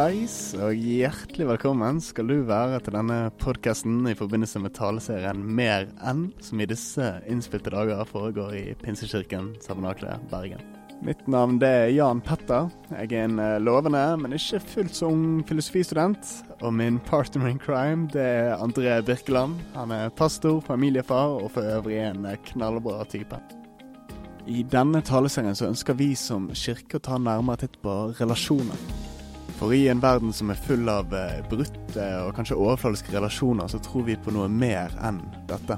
Hallais, og hjertelig velkommen skal du være til denne podkasten i forbindelse med taleserien Mer enn, som i disse innspilte dager foregår i Pinsekirken Sabernakle Bergen. Mitt navn det er Jan Petter. Jeg er en eh, lovende, men ikke fullt så ung filosofistudent. Og min partner in crime det er André Birkeland. Han er pastor, familiefar og for øvrig en eh, knallbra type. I denne taleserien så ønsker vi som kirke å ta nærmere titt på relasjoner. For i en verden som er full av eh, brutte og kanskje overfladiske relasjoner, så tror vi på noe mer enn dette.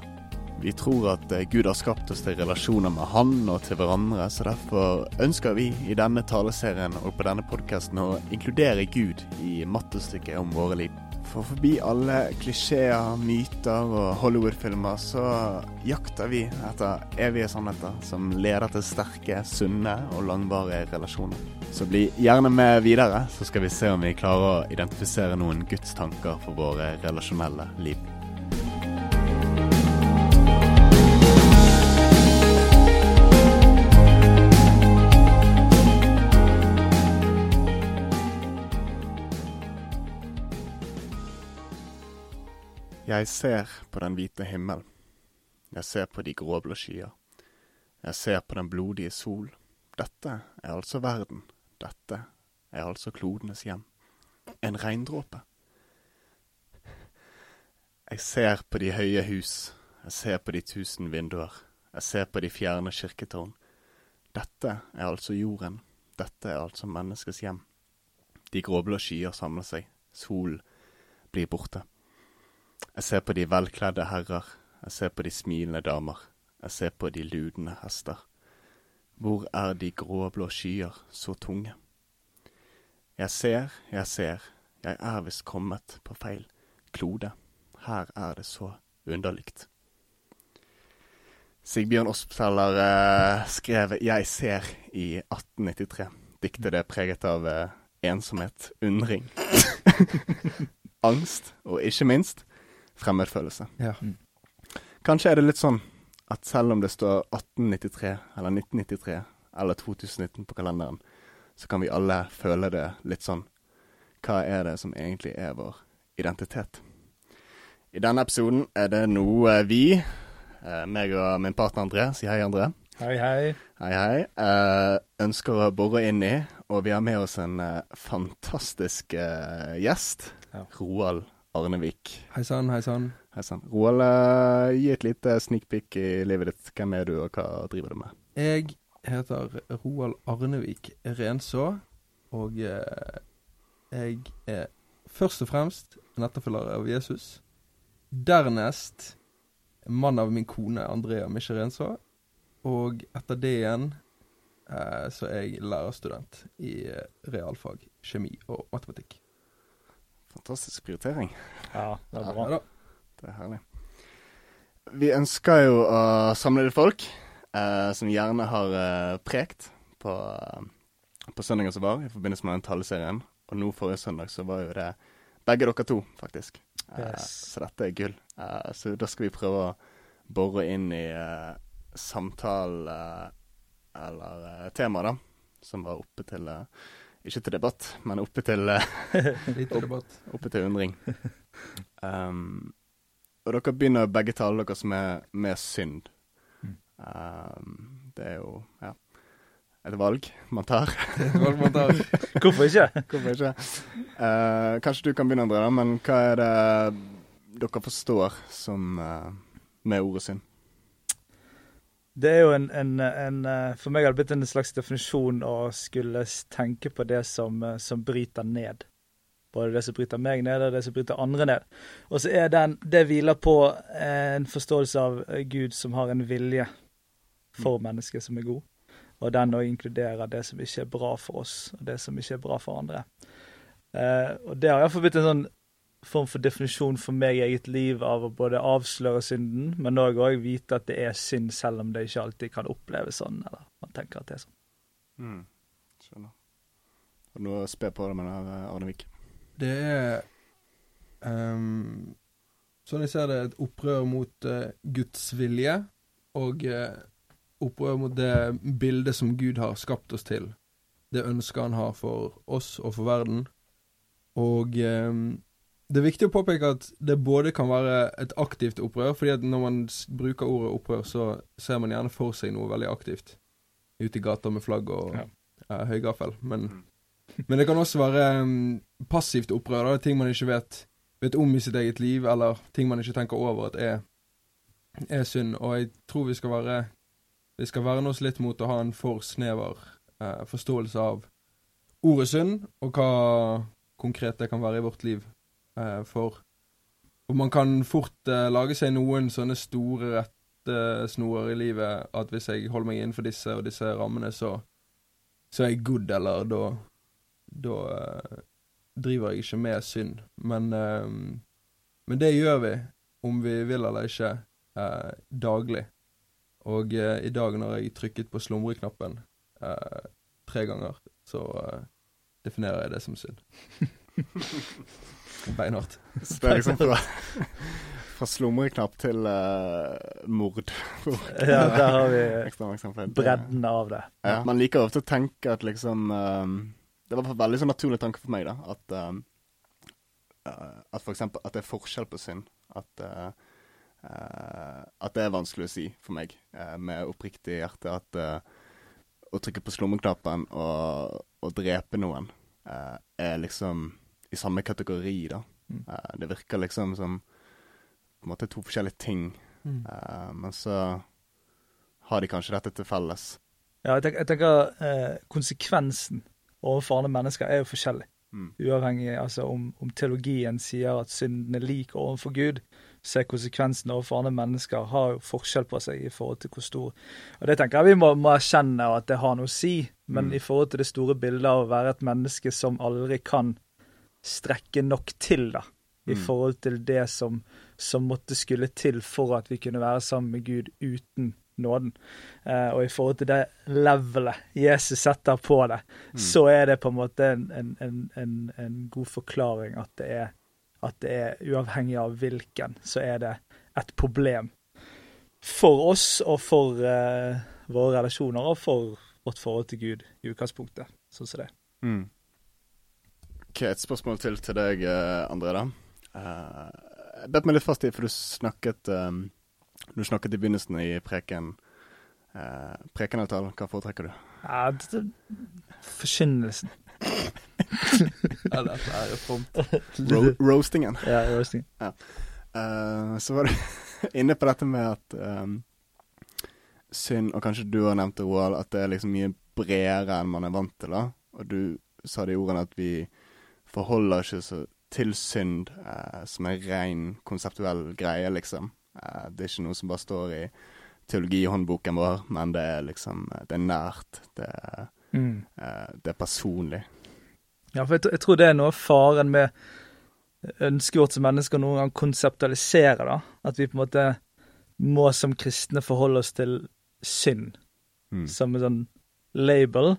Vi tror at eh, Gud har skapt oss til relasjoner med Han og til hverandre, så derfor ønsker vi i denne taleserien og på denne podkasten å inkludere Gud i mattestykket om våre liv. For forbi alle klisjeer, myter og Hollywood-filmer så jakter vi etter evige sannheter som leder til sterke, sunne og langvarige relasjoner. Så bli gjerne med videre, så skal vi se om vi klarer å identifisere noen gudstanker for våre relasjonelle liv. Jeg ser på den hvite himmel. Jeg ser på de gråblå skyer. Jeg ser på den blodige sol. Dette er altså verden. Dette er altså klodenes hjem. En regndråpe. Jeg ser på de høye hus. Jeg ser på de tusen vinduer. Jeg ser på de fjerne kirketårn. Dette er altså jorden. Dette er altså menneskets hjem. De gråblå skyer samler seg. Solen blir borte. Jeg ser på de velkledde herrer, jeg ser på de smilende damer, jeg ser på de ludende hester. Hvor er de gråblå skyer så tunge? Jeg ser, jeg ser, jeg er visst kommet på feil klode. Her er det så underligt. Sigbjørn Ospseller eh, skrev 'Jeg ser' i 1893. Diktet er preget av eh, ensomhet, undring, angst og ikke minst fremmedfølelse. Ja. Kanskje er det litt sånn at selv om det står 1893 eller 1993 eller 2019 på kalenderen, så kan vi alle føle det litt sånn. Hva er det som egentlig er vår identitet? I denne episoden er det noe vi, eh, meg og min partner André, si hei, André. Hei, hei. Hei, hei. Eh, ønsker å bore inn i, og vi har med oss en eh, fantastisk gjest. Ja. Roald Arnevik. Hei sann, hei sann. Roald, eh, gi et lite sneak peek i livet ditt. Hvem er du, og hva driver du med? Jeg heter Roald Arnevik Renså, og eh, jeg er først og fremst en etterfølger av Jesus. Dernest mann av min kone Andrea Misje Renså. Og etter det igjen eh, så er jeg lærerstudent i eh, realfag, kjemi og matematikk. Fantastisk prioritering. Ja, det er bra. Ja, Det er herlig. Vi ønsker jo å samle litt folk eh, som gjerne har eh, prekt på, eh, på søndagen som var, i forbindelse med den taleserien. Og nå forrige søndag så var jo det begge dere to, faktisk. Eh, Yes. så dette er gull. Eh, så da skal vi prøve å bore inn i eh, samtale eller eh, tema, da, som var oppe til eh, Ikke til debatt, men oppe til opp, debatt. oppe til undring. Um, og dere begynner begge tale deres med, med synd. Mm. Um, det er jo ja, et valg man tar. Valg man tar. Hvorfor ikke? Hvorfor ikke? Uh, kanskje du kan begynne, André, men hva er det dere forstår som uh, med ordet synd? Det er jo en, en, en eh, For meg har det blitt en slags definisjon å skulle tenke på det som, eh, som bryter ned. Både det som bryter meg ned, og det som bryter andre ned. Og så er den Det hviler på en forståelse av eh, Gud som har en vilje for mennesket som er god. Og den òg inkluderer det som ikke er bra for oss, og det som ikke er bra for andre. Eh, og det har iallfall blitt en sånn form for definisjon for meg i eget liv av å både avsløre synden, men òg vite at det er synd, selv om det ikke alltid kan oppleves sånn, eller man tenker at det er sånn. Mm. Skjønner. Har du noe å spe på det med det, Arnevik? Det er um, Sånn jeg ser det, et opprør mot uh, Guds vilje, og uh, opprør mot det bildet som Gud har skapt oss til. Det ønsket han har for oss og for verden. Og eh, det er viktig å påpeke at det både kan være et aktivt opprør, fordi at når man bruker ordet opprør, så ser man gjerne for seg noe veldig aktivt. Ute i gata med flagg og Ja. uh, høygaffel. Men, Mm. men det kan også være um, passivt opprør. Da. Ting man ikke vet, vet om i sitt eget liv, eller ting man ikke tenker over at er, er synd. Og jeg tror vi skal være Vi skal verne oss litt mot å ha en for snever uh, forståelse av ordet synd, og hva konkret det kan være i vårt liv. Eh, for, og man kan fort eh, lage seg noen sånne store rettesnorer i livet at hvis jeg holder meg innenfor disse og disse rammene, så, så er jeg good, eller da Da eh, driver jeg ikke med synd. Men, eh, men det gjør vi, om vi vil eller ikke, eh, daglig. Og eh, i dag når jeg trykket på slumreknappen eh, tre ganger, så eh, definerer jeg det som synd. Beinhardt. Så det er liksom fra, fra slumreknapp til uh, mord. Ja, der har vi bredden av det. Ja. Man liker ofte å tenke at liksom um, Det var en veldig sånn naturlig tanke for meg, da. At, um, uh, at for eksempel at det er forskjell på synd. At, uh, uh, at det er vanskelig å si for meg uh, med oppriktig hjerte. At uh, å trykke på slumreknappen og, og drepe noen uh, er liksom i samme kategori, da. Mm. Uh, det virker liksom som på en måte to forskjellige ting. Uh, men så har de kanskje dette til felles. Ja, jeg tenker, jeg tenker eh, konsekvensen overfor andre mennesker er jo forskjellig. Mm. Uavhengig altså om, om teologien sier at synden er lik overfor Gud, så er konsekvensen overfor andre mennesker har jo forskjell på seg i forhold til hvor stor. Og Det tenker jeg vi må, må erkjenne at det har noe å si, men Mm. i forhold til det store bildet av å være et menneske som aldri kan strekke nok til, da, i Mm. forhold til det som, som måtte skulle til for at vi kunne være sammen med Gud uten nåden. Eh, og i forhold til det levelet Jesus setter på det, Mm. så er det på en måte en, en, en, en, god forklaring at det, er, at det er uavhengig av hvilken, så er det et problem for oss og for eh, våre relasjoner og for vårt forhold til Gud i utgangspunktet. Sånn som det. Mm. Ok, Et spørsmål til til deg, eh, André. da. Eh, jeg bet meg litt fast i, for du snakket um, Du snakket i begynnelsen i preken uh, prekenavtalen. Hva foretrekker du? Ja, det, forkynnelsen. Ja, dette er fromt. Ro roastingen. Ja, roastingen. Ja. Uh, så var du inne på dette med at um, synd, og kanskje du har nevnt det, Roald, at det er liksom mye bredere enn man er vant til. da. Og du sa det i ordene at vi forholder ikke så til synd eh, som en ren konseptuell greie, liksom. Eh, det er ikke noe som bare står i teologihåndboken vår, men det er liksom Det er nært. Det er, Mm. eh, det er personlig. Ja, for jeg, jeg tror det er noe av faren med ønsket vårt som mennesker noen gang konseptualisere, da. At vi på en måte må som kristne forholde oss til synd Mm. som en sånn label,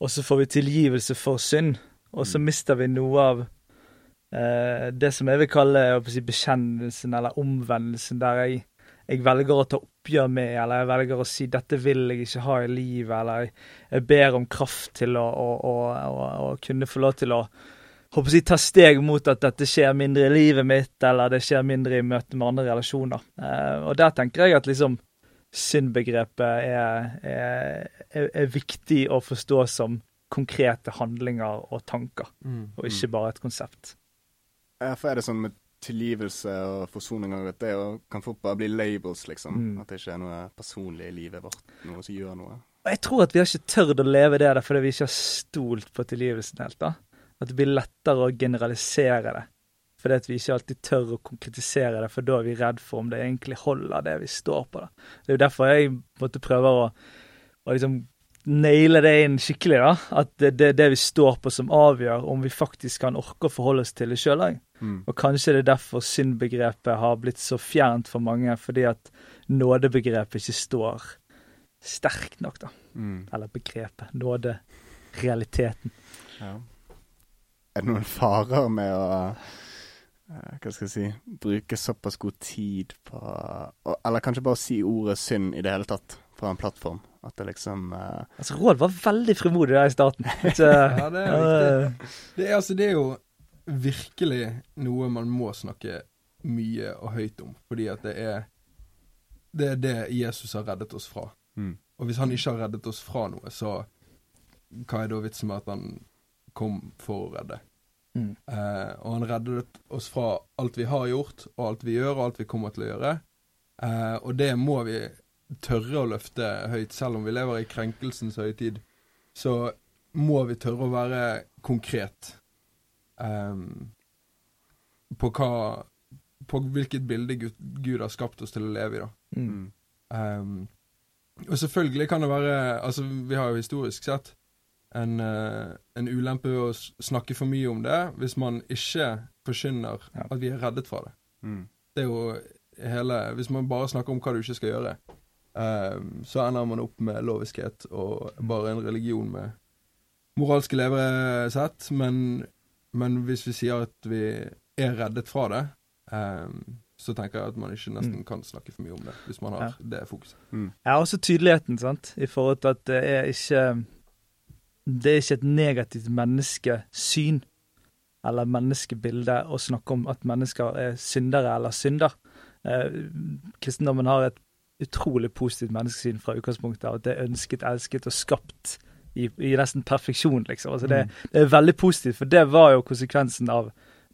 og så får vi tilgivelse for synd, og så Mm. mister vi noe av eh, det som jeg vil kalle jeg si, bekjennelsen eller omvendelsen, der jeg, jeg velger å ta oppgjør med, eller jeg velger å si 'dette vil jeg ikke ha i livet', eller jeg, jeg ber om kraft til å, å, å, å, kunne få lov til å håper si, ta steg mot at dette skjer mindre i livet mitt, eller det skjer mindre i møte med andre relasjoner. Eh, og der tenker jeg at liksom syndbegrepet er, er, er viktig å forstå som konkrete handlinger og tanker, Mm. og ikke bare et konsept. Ja, for er det sånn med tilgivelse og forsoning at det og kan fort bare bli labels, liksom? Mm. At det ikke er noe personlig i livet vårt, noe som gjør noe? Og jeg tror at vi har ikke tørt å leve det der fordi vi ikke har stolt på tilgivelsen helt. da. At det blir lettere å generalisere det. Fordi at vi ikke alltid tør å konkretisere det, for da er vi redd for om det egentlig holder, det vi står på. da. Det er jo derfor jeg måtte prøve å, å liksom naile det inn skikkelig. da. At det er det, vi står på som avgjør om vi faktisk kan orke å forholde oss til det sjøl òg. Mm. Og kanskje det er derfor syndbegrepet har blitt så fjernt for mange, fordi at nådebegrepet ikke står sterkt nok, da. Mm. Eller begrepet. Nåde. Realiteten. Ja. Er det noen farer med å eh, hva skal jeg si bruke såpass god tid på Eller kanskje bare si ordet synd i det hele tatt fra en plattform? At det liksom uh... Altså, Råd var veldig frimodig der i starten. Ja, det er eh, Det er, altså, det er jo virkelig noe man må snakke mye og høyt om, fordi at det er det er det Jesus har reddet oss fra. Mm. Og hvis han ikke har reddet oss fra noe, så hva er da vitsen med at han kom for å redde? Mm. Uh, og han reddet oss fra alt vi har gjort, og alt vi gjør, og alt vi kommer til å gjøre. Uh, og det må vi tørre å løfte høyt, selv om vi lever i krenkelsens høytid. Så må vi tørre å være konkret um, på hva På hvilket bilde Gud, Gud har skapt oss til å leve i, da. Mm. Ehm, og selvfølgelig kan det være Altså, vi har jo historisk sett en, uh, en ulempe ved å snakke for mye om det hvis man ikke forkynner Ja. at vi er reddet fra det. Mm. Det er jo hele Hvis man bare snakker om hva du ikke skal gjøre, ehm, så ender man opp med loviskhet og bare en religion med moralske levesett. Men, men hvis vi sier at vi er reddet fra det, um, så tenker jeg at man ikke nesten Mm. kan snakke for mye om det, hvis man har Ja. det fokuset. Mm. Ja, også tydeligheten, sant, i forhold til at det er ikke Det er ikke et negativt menneskesyn eller menneskebilde å snakke om at mennesker er syndere eller synder. Eh, kristendommen har et utrolig positivt menneskesyn fra utgangspunktet at det er ønsket, elsket og skapt i, i nesten perfeksjon, liksom. Altså det, det er veldig positivt, for det var jo konsekvensen av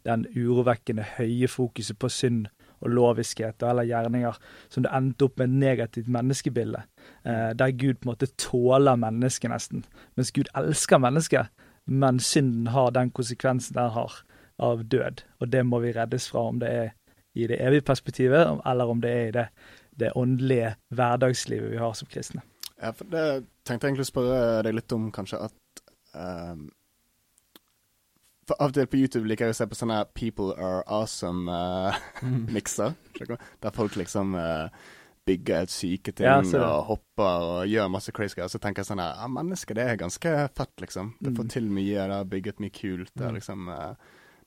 den urovekkende høye fokuset på synd og loviskhet eller gjerninger som det endte opp med et negativt menneskebilde, eh, der Gud på en måte tåler mennesket nesten, mens Gud elsker mennesket, men synden har den konsekvensen den har av død, og det må vi reddes fra, om det er i det evige perspektivet, eller om det er i det, det åndelige hverdagslivet vi har som kristne. Ja, for det tenkte jeg egentlig å spørre deg litt om, kanskje, at um, For av og til på YouTube liker jeg å se på sånne People are awesome-mikser. der folk liksom uh, bygger et syketing Ja, og hopper og gjør masse crazy greier. Så tenker jeg sånn her ja, Mennesker, det er ganske fett, liksom. Det får Mm. til mye, det har bygget mye kult. Det Mm. liksom uh,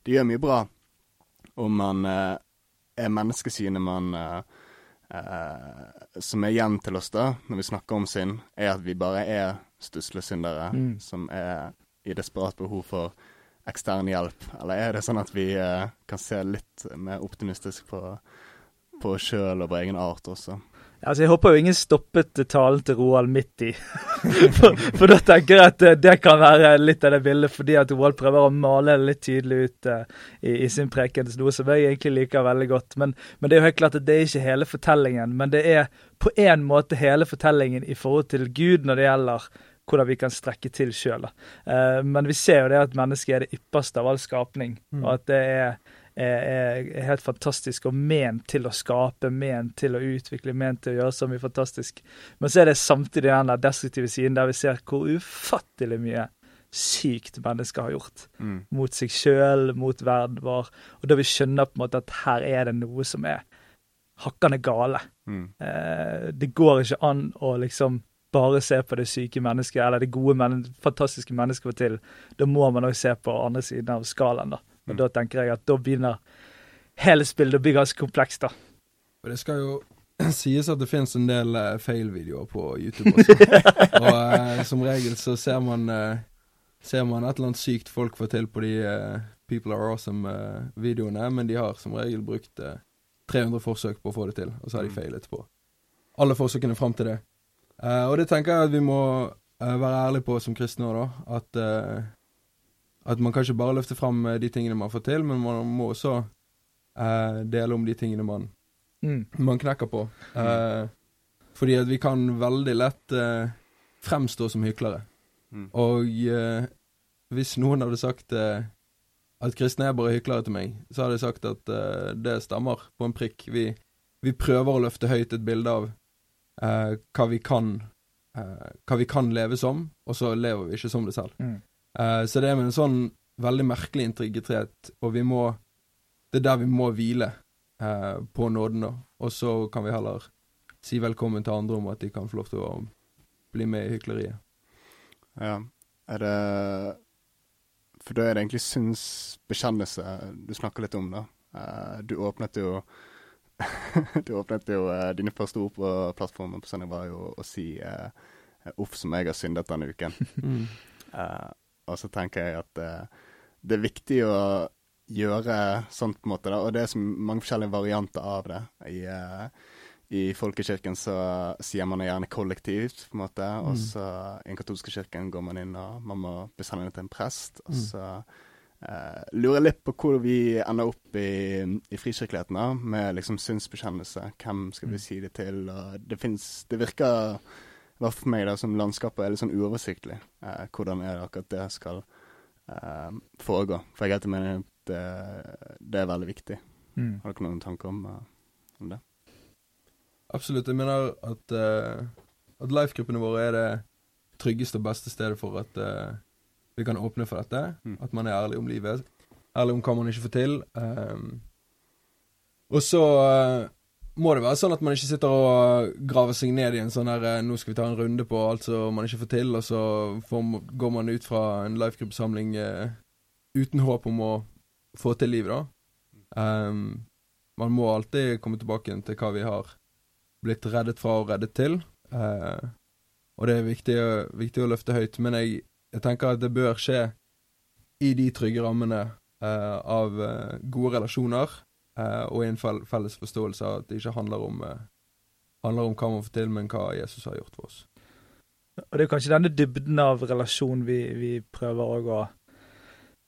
Det gjør mye bra. Om man eh, er menneskesynet man eh, eh, som er igjen til oss da, når vi snakker om synd, er at vi bare er stuslesyndere Mm. som er i desperat behov for ekstern hjelp. Eller er det sånn at vi eh, kan se litt mer optimistisk på, på oss sjøl og vår egen art også? Altså, Jeg håper jo ingen stoppet talen til Roald midt i. for, for da tenker jeg at det, det kan være litt av det bildet, fordi at Roald prøver å male det litt tydelig ut uh, i, i sin preken, noe som jeg egentlig liker veldig godt. Men, men det er jo helt klart at det er ikke hele fortellingen, men det er på en måte hele fortellingen i forhold til Gud når det gjelder hvordan vi kan strekke til sjøl. Uh, men vi ser jo det at mennesket er det ypperste av all skapning, Mm. og at det er er, er helt fantastisk og ment til å skape, ment til å utvikle, ment til å gjøre så mye fantastisk. Men så er det samtidig den der destruktive siden der vi ser hvor ufattelig mye sykt mennesker har gjort. Mm. Mot seg sjøl, mot verden vår. Og da vi skjønner på en måte at her er det noe som er hakkende gale. Mm. Eh, det går ikke an å liksom bare se på det syke mennesket, eller det gode, men fantastiske mennesket til. Da må man òg se på andre siden av skalaen, da. Og Mm. da tenker jeg at da begynner hele spillet å bli ganske komplekst, da. Og det skal jo sies at det finnes en del uh, fail-videoer på YouTube også. og uh, som regel så ser man uh, Ser man et eller annet sykt folk får til på de eh, People Are Awesome-videoene, men de har som regel brukt eh, 300 forsøk på å få det til, og så har de Mm. feilet på alle forsøkene fram til det. Eh, og det tenker jeg at vi må eh, være ærlige på som kristne òg, da. At, eh, at man kan ikke bare løfte fram eh, de tingene man får til, men man må også eh, dele om de tingene man Mm. man knekker på. Eh, fordi at vi kan veldig lett eh, fremstå som hyklere. Mm. Og eh, hvis noen hadde sagt eh, at kristne er bare hyklere til meg, så hadde jeg sagt at eh, det stemmer på en prikk. Vi, vi prøver å løfte høyt et bilde av eh, hva vi kan eh, hva vi kan leve som, og så lever vi ikke som det selv. Mm. Eh, så det er med en sånn veldig merkelig integritet, og vi må Det er der vi må hvile eh, på nåden, da. Og så kan vi heller si velkommen til andre om at de kan få lov til å bli med i hykleriet. Ja. Er det For da er det egentlig synsbekjennelse du snakker litt om, da. Eh, du åpnet jo Du åpnet jo Dine første ord på plattformen på søndag var jo å si uff som jeg har syndet denne uken. Mm. Eh, og så tenker jeg at eh, det er viktig å gjøre sånt, på en måte. da, Og det er så mange forskjellige varianter av det. I, eh, i folkekirken så sier man det gjerne kollektivt, på en måte. Og Mm. så i den katolske kirken går man inn og man må bli det til en prest. Og Mm. så eh, lurer jeg litt på hvor vi ender opp i, i frikirkeligheten, da, med liksom synsbekjennelse. Hvem skal vi Mm. si det til? Og det fins Det virker i hvert fall for meg da, som landskapet er litt sånn uoversiktlig. Eh, hvordan er det akkurat det skal eh, foregå? For jeg helt i at det, det er veldig viktig. Mm. Har dere noen tanker om, eh, om det? Absolutt. Jeg mener at, uh, at life-gruppene våre er det tryggeste og beste stedet for at uh, vi kan åpne for dette. Mm. At man er ærlig om livet. Ærlig om hva man ikke får til. Um, og så eh, må det være sånn at man ikke sitter og graver seg ned i en sånn her eh, Nå skal vi ta en runde på alt som man ikke får til, og så får, går man ut fra en lifegroup-samling eh, uten håp om å få til livet, da. Um, man må alltid komme tilbake til hva vi har blitt reddet fra og reddet til. Uh, og det er viktig, viktig å løfte høyt. Men jeg, jeg tenker at det bør skje i de trygge rammene uh, av gode relasjoner, og i en felles forståelse av at det ikke handler om, eh, handler om hva man får til, men hva Jesus har gjort for oss. Og det er kanskje denne dybden av relasjon vi, vi prøver å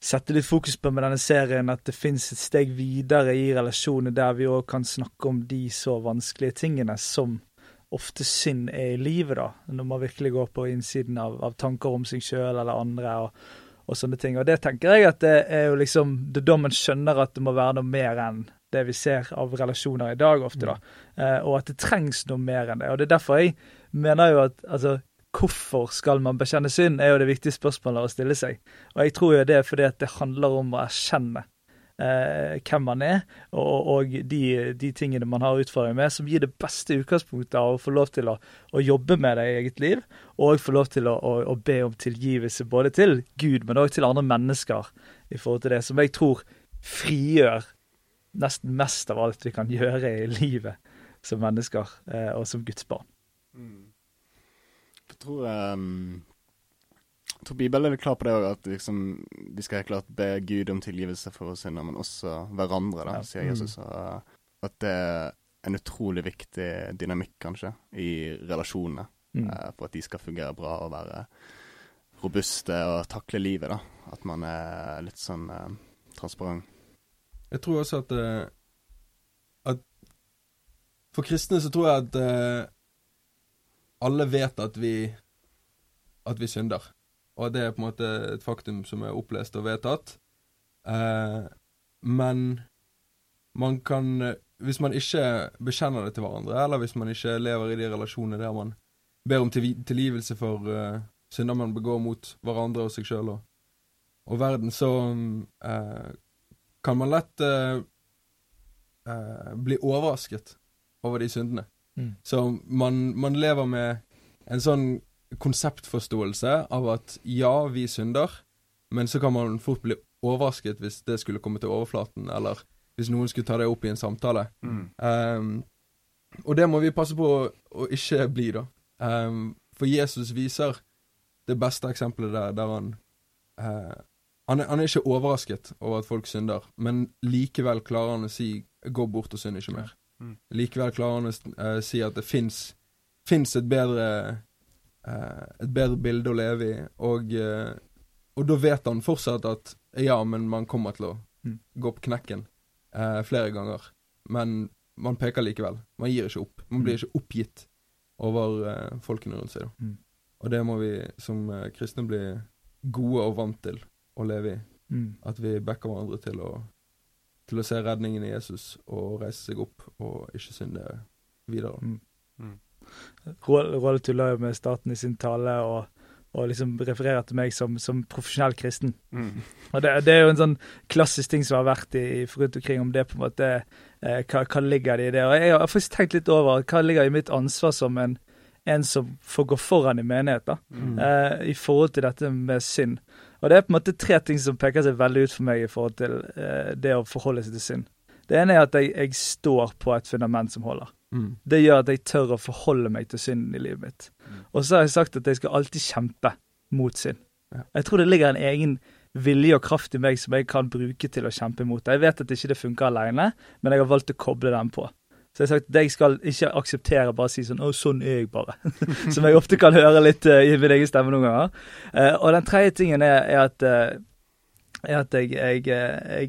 sette litt fokus på med denne serien, at det fins et steg videre i relasjoner der vi òg kan snakke om de så vanskelige tingene som ofte synd er i livet, da. Når man virkelig går på innsiden av, av tanker om seg sjøl eller andre og, og sånne ting. Og det tenker jeg at det er jo liksom da man skjønner at det må være noe mer enn det vi ser av relasjoner i dag ofte, da. Eh, og at det trengs noe mer enn det. Og det er derfor jeg mener jo at altså Hvorfor skal man bekjenne synd, er jo det viktige spørsmålet å stille seg. Og jeg tror jo det er fordi at det handler om å erkjenne eh, hvem man er, og, og de, de tingene man har utfordringer med, som gir det beste utgangspunktet av å få lov til å, å jobbe med det i eget liv, og få lov til å, å, å be om tilgivelse både til Gud, men òg til andre mennesker i forhold til det, som jeg tror frigjør nesten mest av alt vi kan gjøre i livet som mennesker eh, og som Guds barn. Jeg tror, um, jeg tror Bibelen er klar på det òg, at liksom, vi skal helt klart be Gud om tilgivelse for oss synder, men også hverandre, da, Ja. sier Jesus. Og at det er en utrolig viktig dynamikk, kanskje, i relasjonene. Mm. eh, for at de skal fungere bra og være robuste og takle livet, da. At man er litt sånn eh, transparent. Jeg tror også at, eh, at For kristne så tror jeg at eh, alle vet at vi at vi synder. Og det er på en måte et faktum som er opplest og vedtatt. Eh, men man kan Hvis man ikke bekjenner det til hverandre, eller hvis man ikke lever i de relasjonene der man ber om tilgivelse for synder man begår mot hverandre og seg sjøl og, og verden, så kan man lett uh, uh, bli overrasket over de syndene. Mm. Så man, man lever med en sånn konseptforståelse av at ja, vi synder, men så kan man fort bli overrasket hvis det skulle komme til overflaten, eller hvis noen skulle ta det opp i en samtale. Um, og det må vi passe på å, å ikke bli, da. Um, for Jesus viser det beste eksempelet der, der han eh, han, er, han er ikke overrasket over at folk synder, men likevel klarer han å si 'gå bort og synd ikke mer'. Mm. Likevel klarer han å uh, si at det fins et bedre uh, et bedre bilde å leve i, og, uh, og da vet han fortsatt at ja, men man kommer til å Mm. gå på knekken flere ganger. Men man peker likevel. Man gir ikke opp. Man blir Mm. ikke oppgitt over folkene rundt seg. Mm. Og det må vi som kristne bli gode og vant til å leve i. Mm. At vi backer hverandre til å, til å se redningen i Jesus og reise seg opp og ikke synde videre. Mm. Mm. Roald tuller jo med staten i sin tale og, og liksom refererer til meg som, som profesjonell kristen. Mm. Og det, det er jo en sånn klassisk ting som har vært i, i rundt omkring, om det på en måte eh, hva, hva ligger det i det? Og jeg har faktisk tenkt litt over hva ligger i mitt ansvar som en, en som får gå foran i menighet, da, Mm. eh, i forhold til dette med synd. Og det er på en måte tre ting som peker seg veldig ut for meg i forhold til eh, det å forholde seg til synd. Det ene er at jeg, jeg står på et fundament som holder. Mm. Det gjør at jeg tør å forholde meg til synden i livet mitt. Mm. Og så har jeg sagt at jeg skal alltid kjempe mot synd. Ja. Jeg tror det ligger en egen vilje og kraft i meg som jeg kan bruke til å kjempe imot det. Jeg vet at ikke det funker alene, men jeg har valgt å koble den på. Så jeg har sagt at jeg skal ikke akseptere bare si sånn 'Å, sånn er jeg bare'. Som jeg ofte kan høre litt uh, i min egen stemme noen ganger. Uh, og den tredje tingen er, er at, uh, er at jeg, jeg,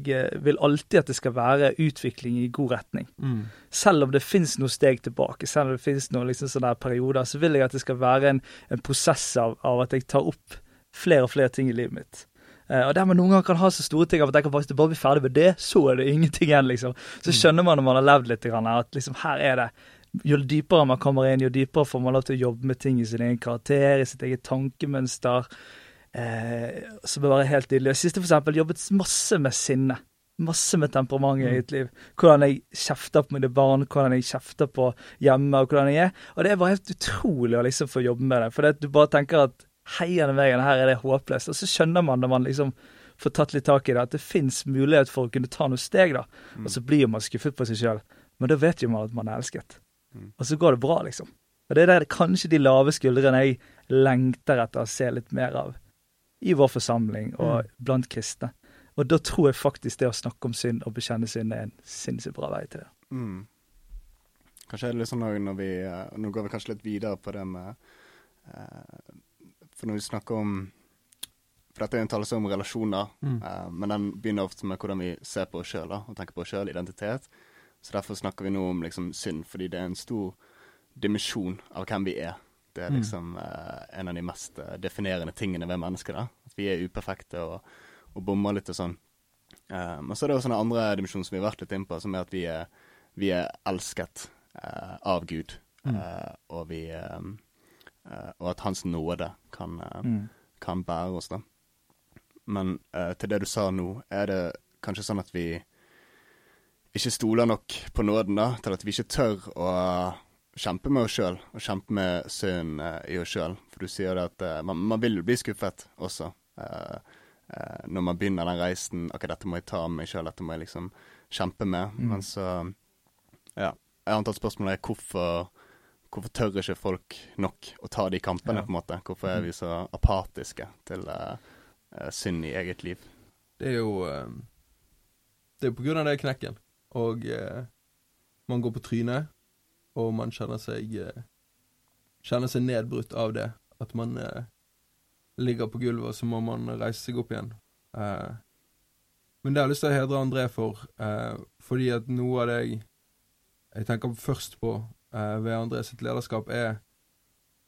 jeg, vil alltid at det skal være utvikling i god retning. Mm. Selv om det finnes noen steg tilbake, selv om det finnes noen liksom, sånne perioder, så vil jeg at det skal være en, en prosess av, av at jeg tar opp flere og flere ting i livet mitt. Uh, og der man noen ganger kan ha så store ting av at jeg kan faktisk bare bli ferdig med det, så er det ingenting igjen, liksom. Så Mm. skjønner man når man har levd litt, at liksom her er det Jo dypere man kommer inn, jo dypere får man lov til å jobbe med ting i sin egen karakter, i sitt eget tankemønster. eh, som er bare helt nydelig. Og Siste, for eksempel, jobbet masse med sinne. Masse med temperament i mitt eget liv. Hvordan jeg kjefter på mine barn, hvordan jeg kjefter på hjemme, og hvordan jeg er. Og det er bare helt utrolig å liksom få jobbe med det. For det, du bare tenker at heiende veien, her er det håpløst. Og så skjønner man når man liksom får tatt litt tak i det, at det fins mulighet for å kunne ta noen steg, da. Mm. Og så blir man skuffet på seg sjøl. Men da vet jo man at man er elsket. Mm. Og så går det bra, liksom. Og det er der, kanskje de lave skuldrene jeg lengter etter å se litt mer av i vår forsamling og blant kristne. Og da tror jeg faktisk det å snakke om synd og bekjenne synd er en sinnssykt bra vei til det. Mm. Kanskje er det litt sånn når vi eh, Nå går vi kanskje litt videre på det med eh, For når vi snakker om For dette er en talelse om relasjoner, Mm. eh, men den begynner ofte med hvordan vi ser på oss sjøl og tenker på oss sjøl, identitet. Så derfor snakker vi nå om liksom synd, fordi det er en stor dimensjon av hvem vi er. Det er Mm. liksom eh, en av de mest eh, definerende tingene ved mennesket. da. At vi er uperfekte og, og bommer litt og sånn. Eh, Men så er det også en andre dimensjon som vi har vært litt inn på, som er at vi er, vi er elsket eh, av Gud. Mm. Eh, og, vi, eh, og at Hans nåde kan, eh, Mm. kan bære oss, da. Men eh, til det du sa nå, er det kanskje sånn at vi ikke stoler nok på nåden, da, til at vi ikke tør å kjempe med oss sjøl, og kjempe med synden eh, i oss sjøl. For du sier det at eh, man, man vil jo bli skuffet også. eh, eh, når man begynner den reisen OK, dette må jeg ta med meg sjøl, dette må jeg liksom kjempe med. Mm. Men så Ja. Jeg antar spørsmålet er hvorfor Hvorfor tør ikke folk nok å ta de kampene, Ja. på en måte? Hvorfor er vi så apatiske til uh, synd i eget liv? Det er jo uh, Det er på grunn av det knekken. Og uh, man går på trynet, og man kjenner seg Kjenner seg nedbrutt av det. At man ligger på gulvet, og så må man reise seg opp igjen. Men det har jeg lyst til å hedre André for, fordi at noe av det jeg, jeg tenker først på ved André sitt lederskap, er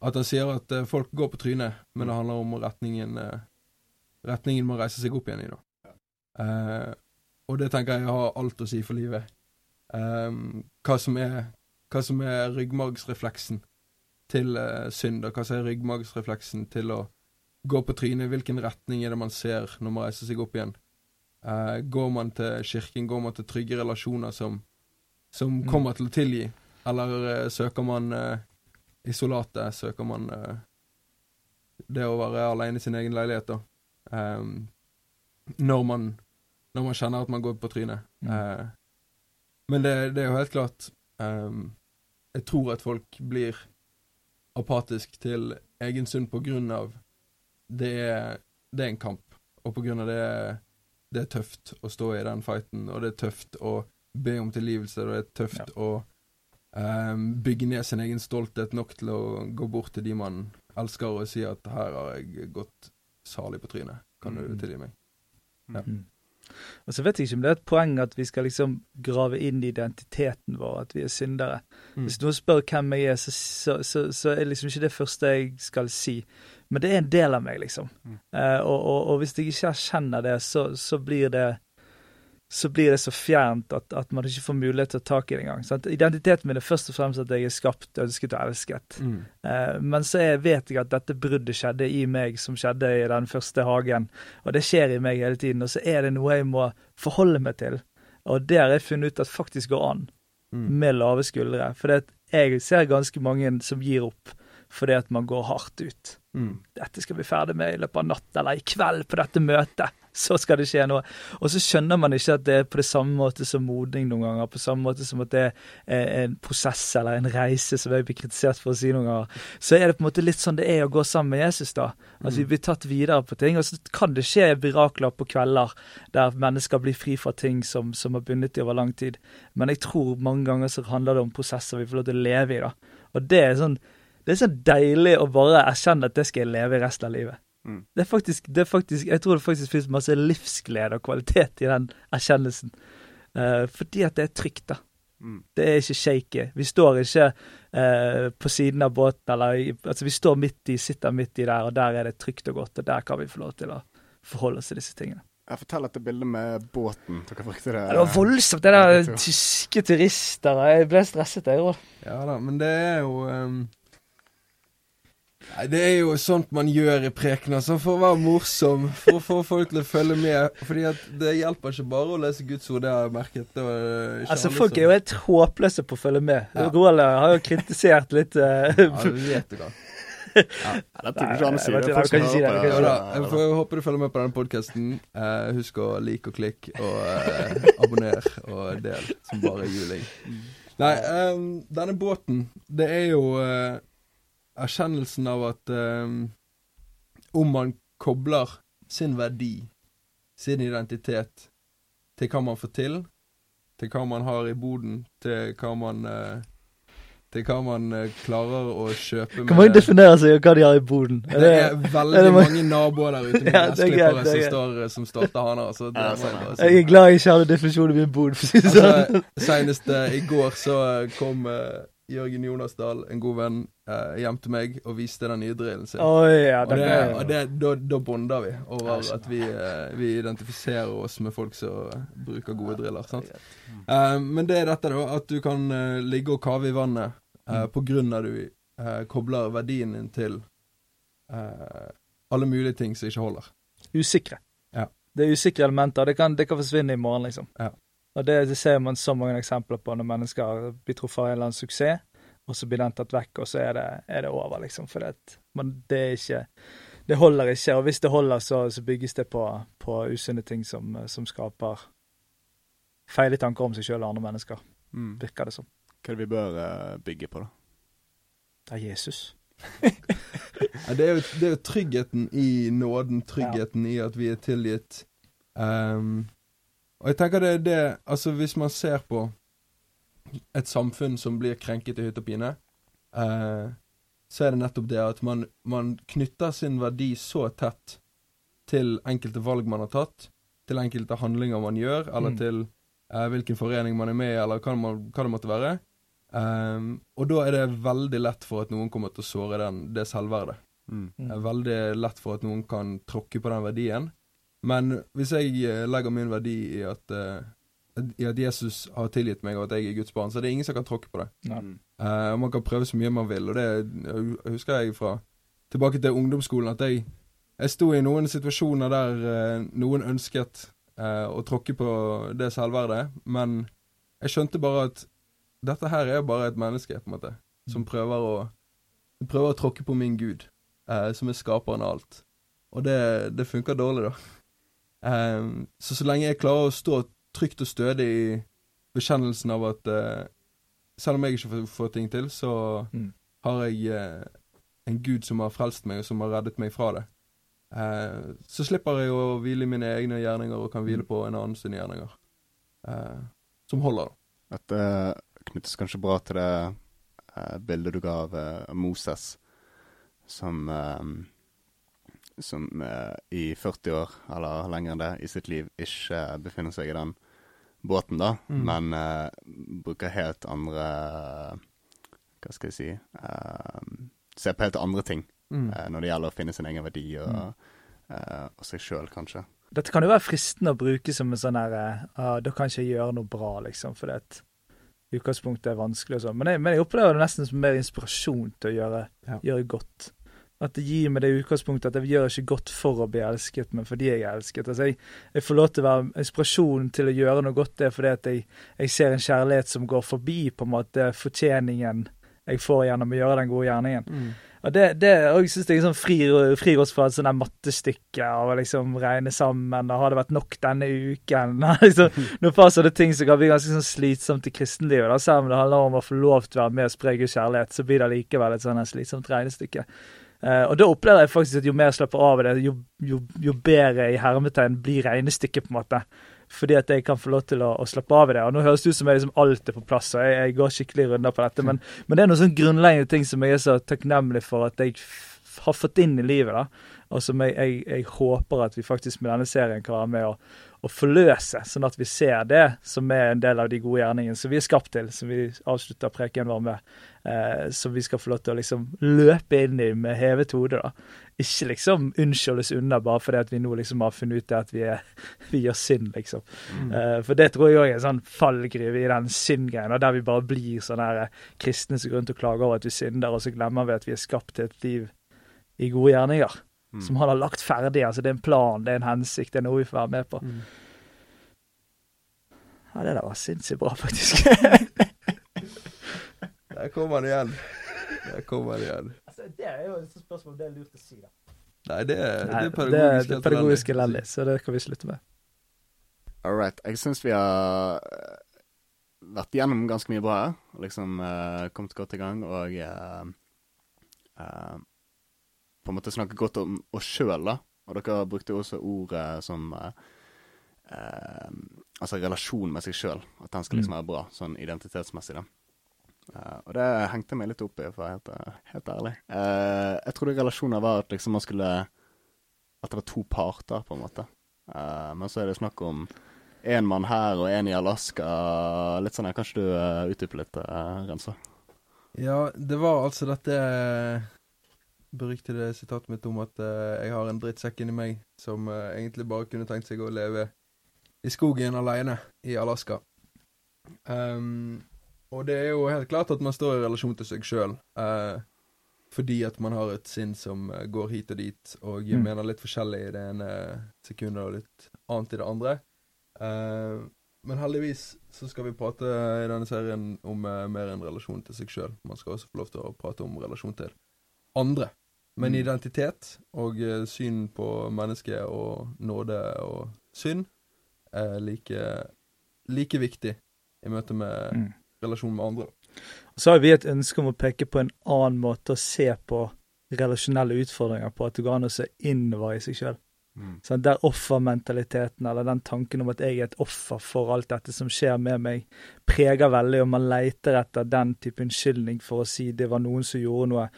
at han sier at eh, folk går på trynet, men det handler om retningen eh, retningen man reiser seg opp igjen i, da. Uh, og det tenker jeg har alt å si for livet. Um, hva, som er, hva som er ryggmargsrefleksen til uh, synd, og hva som er ryggmargsrefleksen til å gå på trynet. Hvilken retning er det man ser når man reiser seg opp igjen? Uh, går man til kirken, går man til trygge relasjoner som, som Mm. kommer til å tilgi? Eller eh, søker man eh, isolatet? Søker man eh, det å være alene i sin egen leilighet, da? Um, når, man, når man kjenner at man går på trynet. Mm. Uh, men det, det er jo helt klart um, Jeg tror at folk blir apatisk til egen synd på grunn av det er, det er en kamp, og på grunn av det det er tøft å stå i den fighten, og det er tøft å be om tilgivelse, og det er tøft å ehm, bygge ned sin egen stolthet nok til å gå bort til de man elsker, og si at 'her har jeg gått salig på trynet, kan du Mm. tilgi meg'? Ja. Mm. Og så vet jeg ikke om det er et poeng at vi skal liksom grave inn identiteten vår, at vi er syndere. Mm. Hvis noen spør hvem jeg er, så, så, så, så er det liksom ikke det første jeg skal si. Men det er en del av meg, liksom. Mm. Eh, og, og, og hvis jeg ikke erkjenner det, så, så blir det så blir det så fjernt at, at man ikke får mulighet til å ta i det engang. sant? Identiteten min er først og fremst at jeg er skapt, ønsket og elsket. Mm. Uh, men så er, vet jeg at dette bruddet skjedde i meg, som skjedde i den første hagen. Og det skjer i meg hele tiden. Og så er det noe jeg må forholde meg til. Og det har jeg funnet ut at faktisk går an Mm. med lave skuldre. For jeg ser ganske mange som gir opp fordi at man går hardt ut. Mm. Dette skal vi ferdig med i løpet av natta eller i kveld på dette møtet. Så skal det skje noe. Og så skjønner man ikke at det er på det samme måte som modning noen ganger. På samme måte som at det er en prosess eller en reise, som jeg blir kritisert for å si noen ganger. Så er det på en måte litt sånn det er å gå sammen med Jesus, da. At vi blir tatt videre på ting. Og så kan det skje mirakler på kvelder der mennesker blir fri fra ting som, som har bundet dem over lang tid. Men jeg tror mange ganger så handler det om prosesser vi får lov til å leve i, da. Og det er sånn det er så deilig å bare erkjenne at det skal jeg leve i resten av livet. Mm. Det er faktisk, det er faktisk Jeg tror det faktisk finnes masse livsglede og kvalitet i den erkjennelsen. Uh, fordi at det er trygt, da. Mm. Det er ikke shaky. Vi står ikke uh, på siden av båten, eller altså vi står midt i, sitter midt i der, og der er det trygt og godt, og der kan vi få lov til å forholde oss til disse tingene. Jeg forteller dette bildet med båten. Dere brukte det. Ja, det var voldsomt, det der tyske turister. Jeg ble stresset, jeg òg. Ja da, men det er jo ehm, Nei, Det er jo sånt man gjør i prekener, så for å være morsom, for å få folk til å følge med. Fordi at det hjelper ikke bare å lese Guds ord, det har jeg merket. Det var ikke Altså, folk som- er jo helt håpløse på å følge med. Ja. Roald har jo kritisert litt uh... Ja, du vet det, da. Ja, er. Nei, Det er folk kan ikke si hører det, jeg kan Ja, da, si jeg får håpe du følger med på denne podkasten. husk å like og klikke, og eh, abonner og del, som bare juling. Nei, um, denne båten, det er jo eh, erkjennelsen av at um, om man kobler sin verdi, sin identitet, til hva man får til, til hva man har i boden, til hva man uh, til hva man eh, klarer å kjøpe med Kan man definere seg hva de har i boden? Er det det, er veldig er det mange naboer der ute med Ja, det er greit, gressklippere det er som, står, som starter haner. Så det Ja, jeg sånn, bare jeg er glad jeg ikke hadde definisjonen av min bod, for å si det sånn. Altså, Senest uh, i går så kom eh, Jørgen Jonasdal, en god venn, eh, hjem til meg og viste den nye drillen sin. Oh, ja, og det, er, og det, da, da bonder vi over at vi, eh, vi identifiserer oss med folk som bruker gode driller. Sant? Mm. Eh, men det er dette, da, at du kan eh, ligge og kave i vannet eh, Mm. på grunn av du eh, kobler verdien din til eh, alle mulige ting som ikke holder. usikre. Ja. Det er usikre elementer. Det kan, det kan forsvinne i morgen, liksom. Ja. Og det, det ser man så mange eksempler på når mennesker blir truffet av en eller annen suksess, og så blir den tatt vekk, og så er det, er det over, liksom. For det, men det er ikke Det holder ikke. Og hvis det holder, så, så bygges det på, på usunne ting som, som skaper feile tanker om seg sjøl og andre mennesker, Mm. virker det som. Hva er det vi bør eh, bygge på, da? Det er Jesus. Ja, det, er jo, det er jo tryggheten i nåden, tryggheten i at vi er tilgitt. Ehm, og jeg tenker det er det Altså, hvis man ser på et samfunn som blir krenket i hytt og pine, eh, så er det nettopp det at man, man knytter sin verdi så tett til enkelte valg man har tatt, til enkelte handlinger man gjør, eller Mm. til eh, hvilken forening man er med i, eller hva, man, hva det måtte være. Ehm, og da er det veldig lett for at noen kommer til å såre den, det selvverdet. Mm. Mm. Det er veldig lett for at noen kan tråkke på den verdien. Men hvis jeg eh, legger min verdi i at, eh, i at Jesus har tilgitt meg, og at jeg er Guds barn, så det er ingen som kan tråkke på det. Mm. Eh, og man kan prøve så mye man vil, og det jeg husker jeg fra tilbake til ungdomsskolen at jeg, jeg sto i noen situasjoner der uh, noen ønsket uh, å tråkke på det selvverdet, men jeg skjønte bare at dette her er bare et menneske, på en måte, som prøver å, prøver å tråkke på min Gud, eh, som er skaperen av alt. Og det, det funker dårlig, da. Eh, så så lenge jeg klarer å stå trygt og stødig i bekjennelsen av at uh, selv om jeg ikke får, får ting til, så Mm. har jeg uh, en Gud som har frelst meg, og som har reddet meg fra det. Uh, så slipper jeg å hvile i mine egne gjerninger, og kan hvile på en annen sine gjerninger. Eh, som holder, da. Dette knyttes kanskje bra til det eh, bildet du ga av eh, Moses, som eh, som eh, i 40 år, eller lenger enn det, i sitt liv ikke befinner seg i den båten, da, Mm. men uh, bruker helt andre Hva skal jeg si uh, Ser på helt andre ting Mm. uh, når det gjelder å finne sin egen verdi og, eh, og seg sjøl, kanskje. Dette kan jo være fristende å bruke som en sånn her ah, Da kan ikke jeg gjøre noe bra, liksom, fordi at utgangspunktet er vanskelig og sånn. Men, men jeg opplever det nesten som mer inspirasjon til å gjøre, Ja. gjøre godt. At det gir meg det utgangspunktet at jeg gjør ikke godt for å bli elsket, men fordi jeg er elsket. Altså jeg, jeg får lov til å være inspirasjon til å gjøre noe godt, det er fordi at jeg, jeg ser en kjærlighet som går forbi på en måte fortjeningen jeg får gjennom å gjøre den gode gjerningen. Mm. Og det, det og jeg synes jeg er frir, fri, oss fra et sånt mattestykke av å liksom regne sammen, og har det vært nok denne uken? liksom, noen par sånne ting som kan bli ganske sånn slitsomt i kristenlivet. da, Selv om det handler om å få lov til å være med og spre Guds kjærlighet, så blir det likevel et sånn slitsomt regnestykke. Eh, og da opplever jeg faktisk at jo mer jeg slapper av i det, jo, jo, jo bedre i hermetegn blir regnestykket, på en måte. Fordi at jeg kan få lov til å, å slappe av i det. Og nå høres det ut som jeg liksom alt er på plass, og jeg, jeg går skikkelig runder på dette, men, men, det er noen sånn grunnleggende ting som jeg er så takknemlig for at jeg har fått inn i livet, da. Og som jeg, jeg, jeg håper at vi faktisk med denne serien kan være med å, å forløse, sånn at vi ser det som er en del av de gode gjerningene som vi er skapt til, som vi avslutter preken med, eh, som vi skal få lov til å liksom løpe inn i med hevet hode. da. Ikke liksom unnskyldes unna bare fordi at vi nå liksom har funnet ut at vi, er, vi gjør synd, liksom. Eh, for det tror jeg òg er en sånn fallgruve i den syndgreien, og der vi bare blir sånne her kristne som går rundt og klager over at vi synder, og så glemmer vi at vi er skapt til et liv i gode gjerninger. Mm. Som han har lagt ferdig. altså Det er en plan, det er en hensikt, det er noe vi får være med på. Mm. Ja, det der var sinnssykt bra, faktisk. Der kommer han igjen. Der kommer han igjen. Altså, det er jo et spørsmål om det er lurt å si, da. Nei, det er, Nei, det er det pedagogisk er pedagogisk elendig, så det kan vi slutte med. All right. Jeg syns vi har eh, vært gjennom ganske mye bra her. Liksom uh, kommet godt i gang og uh, eh, på en måte snakket godt om oss sjøl, da. Og dere brukte jo også ordet som eh, eh, Altså relasjon med seg sjøl. At den skal liksom være bra, sånn identitetsmessig, da. Uh, og det hengte meg litt opp i, for å være helt, helt ærlig. Uh, jeg trodde relasjoner var at liksom man skulle At det var to parter, på en måte. Uh, men så er det snakk om én mann her og én i Alaska. Litt sånn her. Kanskje du uh, utdyper litt, uh, Rensa? Ja, det var altså dette beryktede sitatet mitt om at uh, jeg har en drittsekk inni meg som uh, egentlig bare kunne tenkt seg å leve i skogen aleine i Alaska. Um, og det er jo helt klart at man står i relasjon til seg sjøl. fordi at man har et sinn som eh, går hit og dit, og Mm. mener litt forskjellig i det ene sekundet og litt annet i det andre. Eh, men heldigvis så skal vi prate i denne serien om eh, mer enn relasjon til seg sjøl. Man skal også få lov til å prate om relasjon til andre. Men Mm. identitet og eh, syn på mennesket og nåde og synd er like, like viktig i møte med Mm. relasjon med andre. Så har vi et ønske om å peke på en annen måte å se på relasjonelle utfordringer på, at det går an å se innover i seg sjøl. Mm. Sånn, der offermentaliteten, eller den tanken om at jeg er et offer for alt dette som skjer med meg, preger veldig, og man leter etter den type unnskyldning for å si det var noen som gjorde noe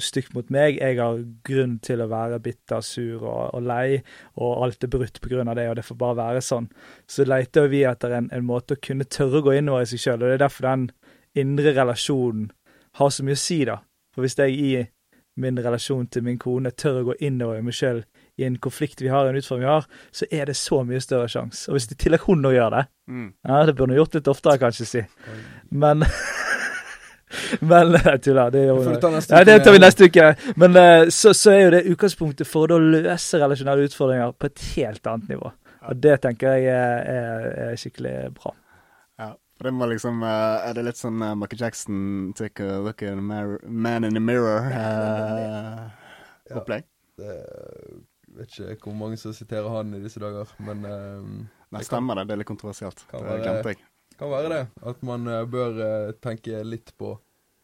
stygt mot meg, jeg har grunn til å være bitter, sur og, og lei, og alt er brutt av det, og det får bare være sånn. Så leter vi etter en, en måte å kunne tørre å gå innover i seg sjøl, og det er derfor den indre relasjonen har så mye å si, da. For hvis jeg i min relasjon til min kone tør å gå innover i meg sjøl i en konflikt vi har, en utfordring vi har, så er det så mye større sjanse. Og hvis i tillegg hun nå gjør det, Mm. ja, det burde hun gjort litt oftere, kanskje, si. Men Men jeg tuller. Det, Ja, det tar vi neste uke. Men eh, så, så er jo det utgangspunktet for å løse relasjonelle utfordringer på et helt annet nivå. Og det tenker jeg er, er, er skikkelig bra. Ja. For det var liksom eh, Er det litt sånn uh, Michael Jackson take a look at a man in the mirror eh, Ja. Det, vet ikke hvor mange som siterer han i disse dager, men um, Nei, Det stemmer det. Det er litt kontroversielt. Det glemte jeg. Kan være det. At man uh, bør uh, tenke litt på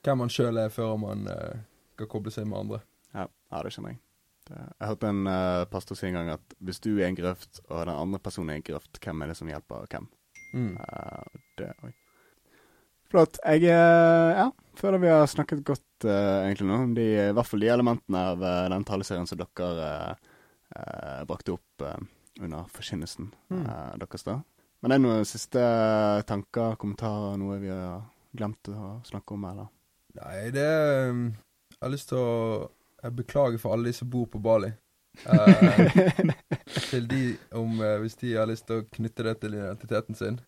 hvem man sjøl er, før man uh, skal koble seg med andre. Ja, ja det skjønner jeg. Det, jeg hørte en pastor si en gang at hvis du er en grøft, og den andre personen er en grøft, hvem er det som hjelper hvem? Mm. Det, oi. Flott. Jeg ja, føler vi har snakket godt egentlig nå om de, i hvert fall de elementene av den taleserien som dere brakte opp under forkynnelsen Mm. deres. da. Men er det noen siste tanker, kommentarer, noe vi har glemt å snakke om, eller? Nei, det er, Jeg har lyst til å jeg beklager for alle de som bor på Bali. Eh, til de om eh, Hvis de har lyst til å knytte det til identiteten sin,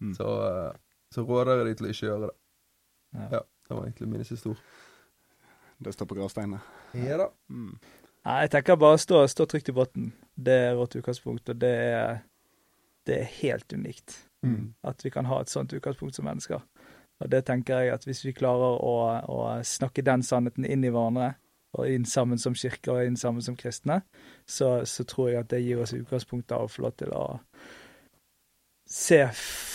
Mm. så, eh, så råder jeg de til å ikke gjøre det. Ja. Ja, det var egentlig mine siste ord. Det står på gravsteinene. Ja da. Mm. Nei, jeg tenker bare stå, stå trygt i båten. Det er vårt utgangspunkt, og det er, det er helt unikt. Mm. At vi kan ha et sånt utgangspunkt som mennesker. Og det tenker jeg at hvis vi klarer å, å snakke den sannheten inn i hverandre, og inn sammen som kirker og inn sammen som kristne, så, så tror jeg at det gir oss utgangspunktet av å få lov til å se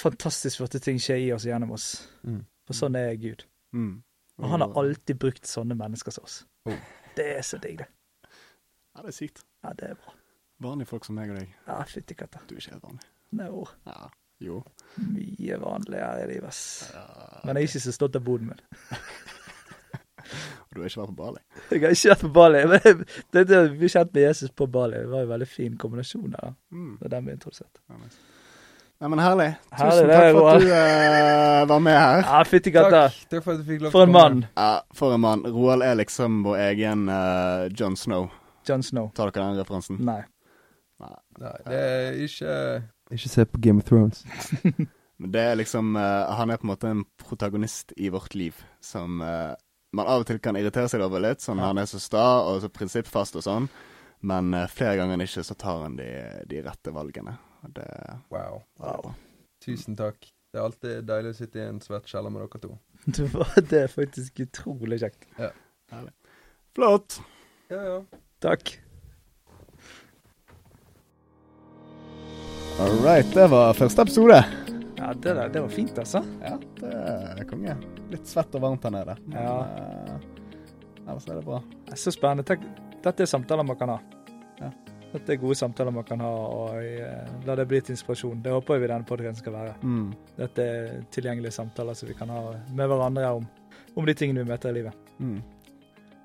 fantastisk flotte ting skje i oss og gjennom oss. Mm. For sånn er Gud. Mm. Og han har alltid brukt sånne mennesker som oss. Oh. Det er så digg, det. Ja, det er sykt. Ja, det er bra. Vanlige folk som meg og deg. Ja, fytti katta. Du er ikke helt vanlig. No. Ja. Jo. Mye vanligere i livet, ass. Ja. Men jeg er ikke så stolt av boden min. Du har ikke vært på Bali? Jeg har ikke vært på Bali. Men det, det det vi kjent med Jesus på Bali det var en veldig fin kombinasjon. der, da. Mm. Det er den vi introduserte. Ja, nice. Nei, men herlig. Tusen herlig, takk for at du uh, var med her. Ja, fytti katta. Takk, for at du fikk lov For en mann. Ja, for en mann. Roald er liksom vår egen uh, John Snow. John Snow. Tar dere den referansen? Nei. Nei, det er ikke Ikke se på Game of Thrones. Men det er liksom uh, Han er på en måte en protagonist i vårt liv som uh, man av og til kan irritere seg over litt. Sånn Ja. Han er så sta og så prinsippfast og sånn. Men uh, flere ganger enn ikke så tar han de, de rette valgene. Og det, Wow. det er. Tusen takk. Det er alltid deilig å sitte i en svett kjeller med dere to. Det var- det er faktisk utrolig kjekt. Ja. Flott! Ja, ja. Takk. All right, det var første episode. Ja, det, der, det var fint, altså. Ja, det er konge. Litt svett og varmt her nede. Men Ja. eh, ellers er det bra. Det er Så spennende. Tenk, dette er samtaler man kan ha. Ja. Dette er gode samtaler man kan ha, og uh, la det bli til inspirasjon. Det håper vi denne podkasten skal være. Mm. Dette er tilgjengelige samtaler som vi kan ha med hverandre om, om de tingene vi møter i livet. Mm.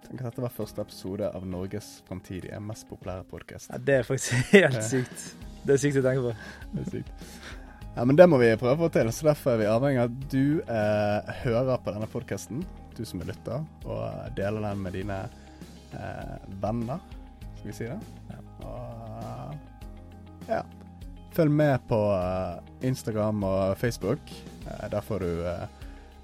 Tenk at dette var første episode av Norges framtidige mest populære podkast. Ja, det er faktisk helt sykt. Det er sykt å tenke på. Det er sykt. Ja, men det må vi prøve å få til, så derfor er vi avhengig av at du eh, hører på denne podkasten, du som er lytter, og deler den med dine eh, venner, skal vi si det? Ja. Og ja. Følg med på eh, Instagram og Facebook. Eh, der får du eh,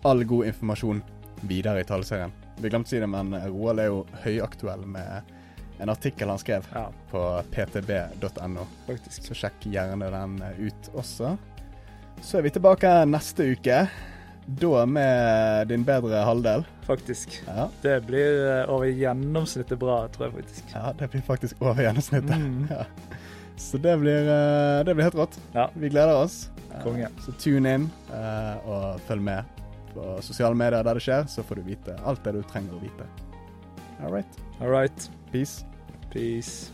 all god informasjon videre i taleserien. Vi glemte å si det, men Roald er jo høyaktuell med en artikkel han skrev Ja, på ptb.no. Så sjekk gjerne den ut også. Så er vi tilbake neste uke. Da med din bedre halvdel. Faktisk. Ja, Det blir eh, over gjennomsnittet bra, tror jeg faktisk. ja det blir faktisk over gjennomsnittet. Mm. Ja. Så det blir, eh, det blir helt rått. Ja. Vi gleder oss. Konge. Eh, Så tune inn og følg med på sosiale medier der det skjer, så får du vite alt det du trenger å vite. All right. All right. Peace. Peace.